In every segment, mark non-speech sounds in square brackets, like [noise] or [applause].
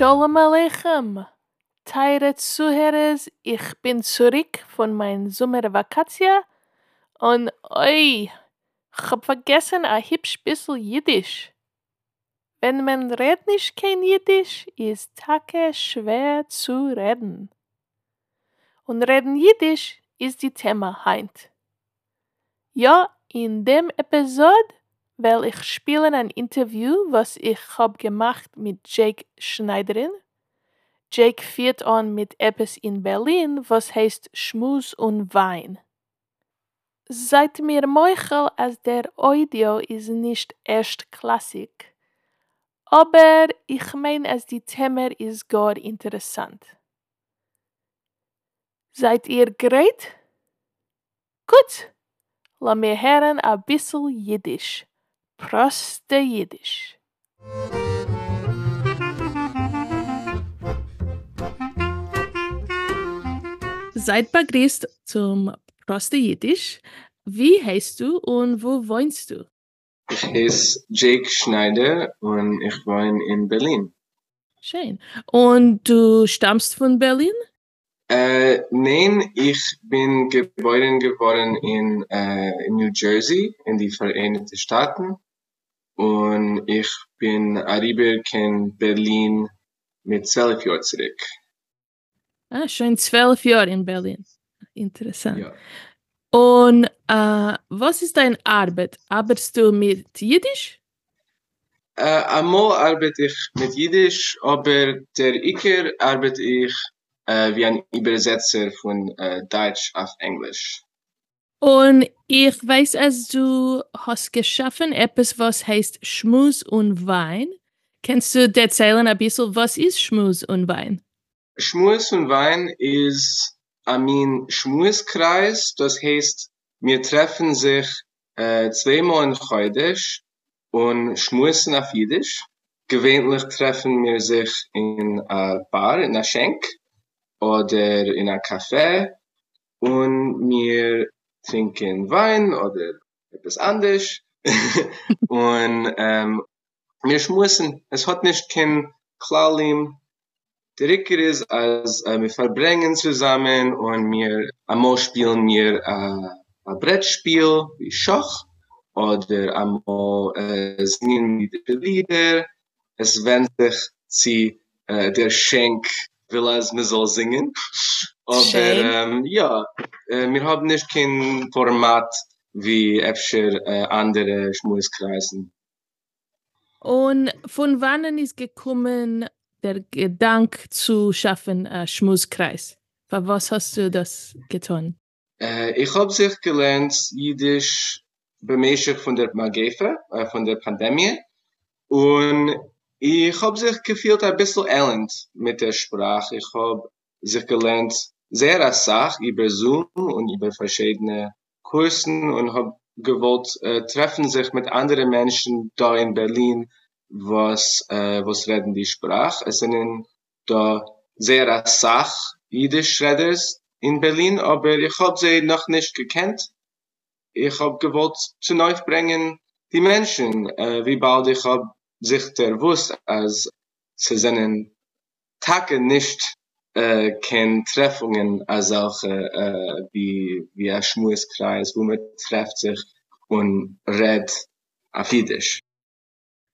Shalom Aleichem. Teire Zuhörers, ich bin zurück von meiner Sommervakatie und oi, ich hab vergessen ein hübsch bisschen Jiddisch. Wenn man redet nicht kein Jiddisch, ist Tage schwer zu reden. Und reden Jiddisch ist die Thema heint. Ja, in dem Episode will ich spielen ein Interview, was ich hab gemacht mit Jake Schneiderin. Jake führt an mit etwas in Berlin, was heißt Schmus und Wein. Seid mir Meuchel, als der Audio ist nicht erst Klassik. Aber ich mein, als die Thema ist gar interessant. Seid ihr bereit? Gut, lass mir hören ein bisschen Jiddisch. Proste Jiddisch. Seid begrüßt zum Proste Jiddisch. Wie heißt du und wo wohnst du? Ich heiße Jake Schneider und ich wohne in Berlin. Schön. Und du stammst von Berlin? Äh, nein, ich bin geboren geworden in, äh, in New Jersey, in die Vereinigten Staaten. Und ich bin arriba in Berlin mit zwölf Jahren zurück. Ah, schon zwölf Jahre in Berlin. Interessant. Ja. Und äh, was ist deine Arbeit? Arbeitest du mit Jiddisch? Äh, einmal arbeite ich mit Jiddisch, aber der Iker arbeite ich äh, wie ein Übersetzer von äh, Deutsch auf Englisch. Und ich weiß, dass du hast geschaffen etwas, was heißt Schmus und Wein. Kannst du erzählen ein bisschen, was ist Schmus und Wein? Schmus und Wein ist ein Schmuskreis, das heißt, wir treffen sich äh, zweimal in Chodesh und schmusen auf Jiddisch. Gewöhnlich treffen wir sich in einer Bar, in einer Schenk oder in einem Café und wir trinken Wein oder etwas anderes [laughs] und ähm, wir schmusen. Es hat nicht kein Klalim. Der Ricker ist, als äh, wir verbringen zusammen und wir einmal spielen wir äh, ein Brettspiel wie Schach oder einmal äh, singen wir Lieder. Es wendet sich zu äh, der Schenk will als wir soll singen. Aber ähm, ja, äh, wir haben nicht kein Format wie öfter äh, andere Schmuskreisen. Und von wann ist gekommen der Gedanke zu schaffen, einen Schmuskreis? Für was hast du das getan? Äh, ich habe sich gelernt Jiddisch bemäßigt von der Magefe, äh, von der Pandemie. Und ich habe sich gefühlt ein bisschen elend mit der Sprache. Ich habe sich gelernt sehr Sach über Zoom und über verschiedene Kursen und habe gewollt äh, treffen sich mit anderen Menschen da in Berlin, was äh, was reden die Sprache. Es sind da sehr Sach Jiddisch-Redders in Berlin, aber ich habe sie noch nicht gekannt. Ich habe gewollt zu neu bringen die Menschen, äh, wie bald ich habe sich der wusst, als sie sind Tage nicht äh, kein Treffungen als auch äh, äh, wie wie ein Schmueskreis, wo man trefft sich und redet auf Jiddisch.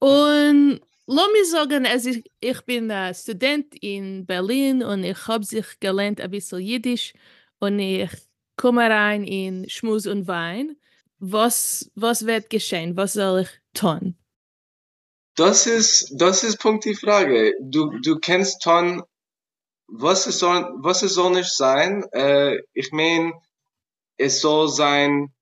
Und lass mich sagen, also ich, ich bin ein Student in Berlin und ich habe sich gelernt ein bisschen Jiddisch und ich komme rein in Schmus und Wein. Was, was wird geschehen? Was soll ich tun? Das ist, das ist Punkt die Frage. Du, du kennst dann, was es soll, was es soll nicht sein. Äh, ich meine, es soll sein,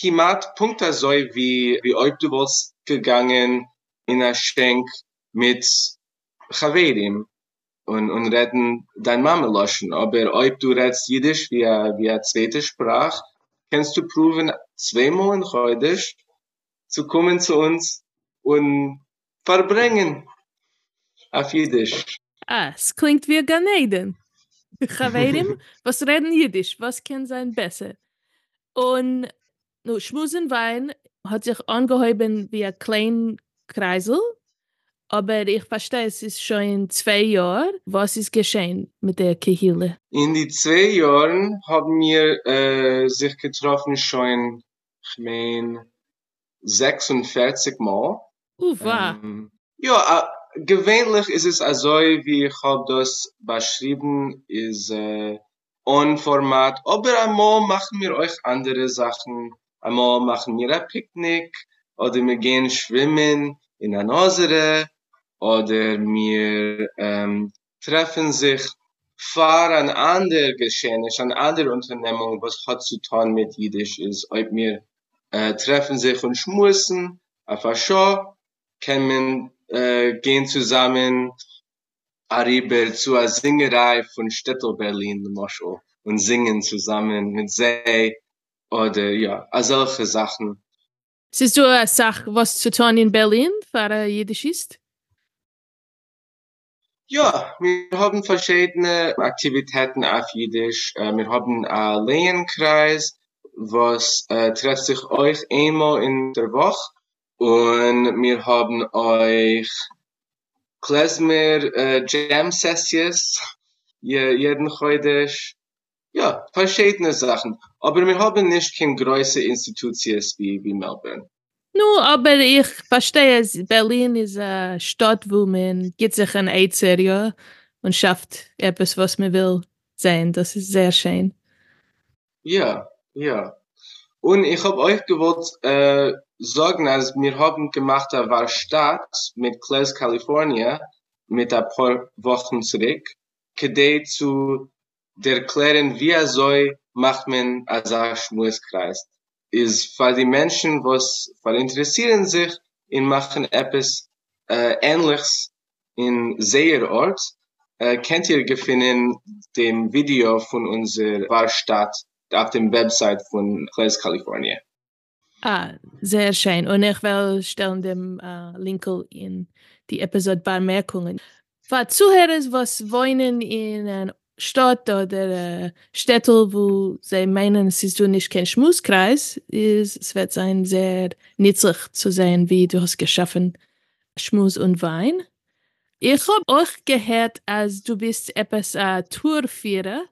Kimat Punkt so wie, wie ob du was gegangen in ein Schenk mit Chaverim und, und reden dein Mama loschen. Aber ob du redest Jiddisch wie a, wie a zweite Sprach, kannst du proben zweimal in Chodesh zu kommen zu uns und verbringen auf Jiddisch. Es klingt wie Gan Eden. Chaverim, was reden Jiddisch? Was kann sein besser? Und no, Schmusenwein hat sich angehäuben wie ein kleiner Kreisel aber ich verstehe, es ist schon zwei Jahre. Was ist geschehen mit der Kehille? In die zwei Jahren haben wir äh, sich getroffen schon, ich meine, 46 Mal. Uh, wow. Ähm, ja, gewöhnlich ist es also, wie ich habe das beschrieben, ist äh, on Format. Aber einmal machen wir euch andere Sachen. Einmal machen wir ein Picknick oder wir gehen schwimmen in ein Osere oder wir ähm, treffen sich für ein anderes Geschehnis, eine andere Unternehmung, was hat zu tun mit Jiddisch ist. Ob wir äh, treffen sich und schmussen, einfach schon, können äh, gehen zusammen Arriber zu einer Singerei von Städtel Berlin, Moschel, und singen zusammen mit sie oder ja, solche Sachen. Siehst du eine Sache, was zu tun in Berlin für Jiddisch ist? Ja, wir haben verschiedene Aktivitäten auf Jiddisch. Äh, wir haben einen Lehenkreis, was äh, trifft sich euch einmal in der Woche. Und wir haben euch Klezmer äh, Jam Sessions, jeden Chodesh. Ja, verschiedene Sachen. Aber wir haben nicht keine große Institutions wie, wie Melbourne. Nu, aber ich verstehe, Berlin ist eine Stadt, wo man gibt sich ein Eizer, ja, und schafft etwas, was man will sein. Das ist sehr schön. Ja, ja. Und ich habe euch gewollt äh, sagen, als wir haben gemacht, da war Stadt mit Class California mit ein paar Wochen zurück, kedei zu erklären, wie soll, macht man ein Schmueskreis. Ist für die Menschen, was interessieren sich in machen etwas äh, ähnliches in sehr Ort, äh, kennt ihr gefunden dem Video von unserer Warstadt auf dem Website von Clays California. Ah, sehr schön. Und ich will stellen dem uh, Link in die Episode Bemerkungen. Für Zuhörer, was wohnen in einer Stadt oder äh, Städte, wo sie meinen, es ist nicht kein Schmuskreis, ist, es wird sein sehr nützlich zu sehen, wie du hast geschaffen Schmus und Wein. Ich habe euch gehört, als du bist etwas äh, Tourführer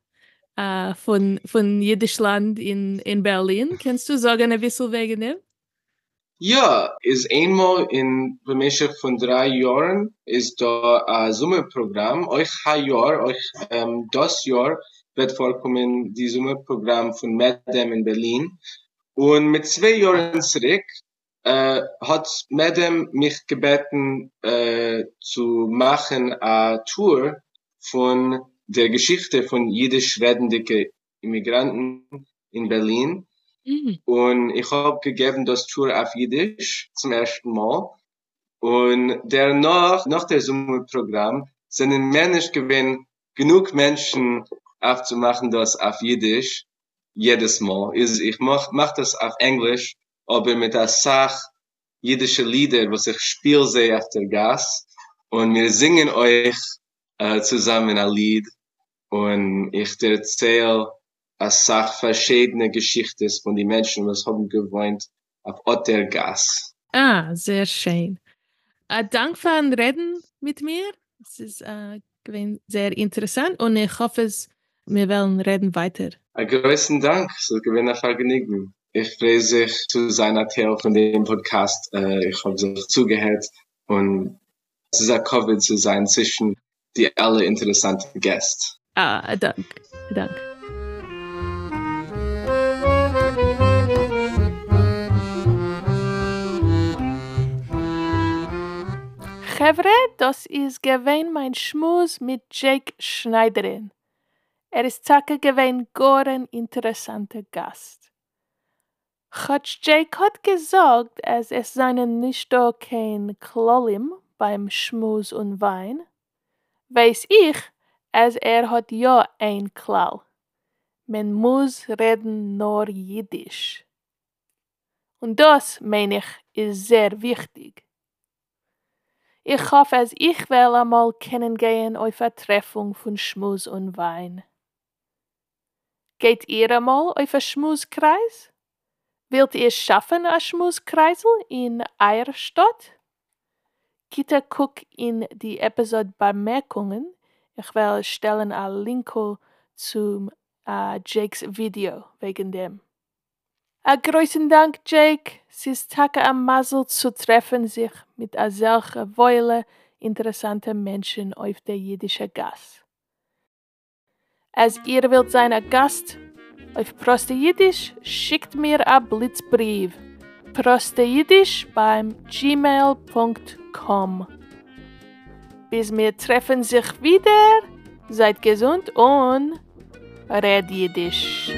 äh, von, von Jiddischland in, in Berlin. Kannst du sagen, ein bisschen wegen dem? Ja, ist einmal in bemeshach von drei Jahren ist da ein Sommerprogramm. Euch ein Jahr, euch ähm, das Jahr wird vorkommen die Sommerprogramm von Madam in Berlin. Und mit zwei Jahren zurück äh, hat Madam mich gebeten äh, zu machen a Tour von der Geschichte von jiddisch redende Immigranten in Berlin. Mhm. Und ich habe gegeben das Tour auf Jiddisch zum ersten Mal. Und danach, nach der Sommerprogramm, sind in Männisch gewesen, genug Menschen aufzumachen das auf Jiddisch, jedes Mal. Ich mach, mach das auf Englisch, aber mit der Sach jiddische Lieder, was ich spiel sehe auf der Gas. Und wir singen euch äh, zusammen ein Lied. Und ich erzähle a sach verschiedene Geschichten von die Menschen, was haben gewohnt auf Ottergas. Ah, sehr schön. Uh, Dank für ein Reden mit mir. Es ist uh, sehr interessant und ich hoffe, es, wir werden reden weiter. Ein größten Dank, so gewinnt ein Vergnügen. Ich freue sich zu seiner Teil von dem Podcast. Uh, ich habe sich zugehört und es ist ein Covid zu sein zwischen die alle interessanten Gäste. Ah, danke, danke. Chevre, das ist gewesen mein Schmus mit Jake Schneiderin. Er ist zacke gewesen gar ein interessanter Gast. Chatsch Jake hat gesagt, es seinen nicht kein Klolim beim Schmus und Wein, weiß ich, als er hat ja ein Klau. Man muss reden nur Jiddisch. Und das, meine ich, ist sehr wichtig. Ich hoffe, als ich will einmal kennengehen auf Vertreffung von Schmus und Wein. Geht ihr einmal einen Schmuskreis? Wilt ihr schaffen ein Schmuskreisel in eurer Stadt? Kita guck in die Episode Bemerkungen. Ich will stellen einen Link zum uh, Jakes Video wegen dem. A großen Dank, Jake. Es ist Tage am Masel zu treffen sich mit a solche Weile interessante Menschen auf der jüdische Gas. Als ihr wilt sein a Gast auf Proste Jiddisch, schickt mir a Blitzbrief. Proste beim gmail.com. Bis wir treffen sich wieder. Seid gesund und red Jiddisch.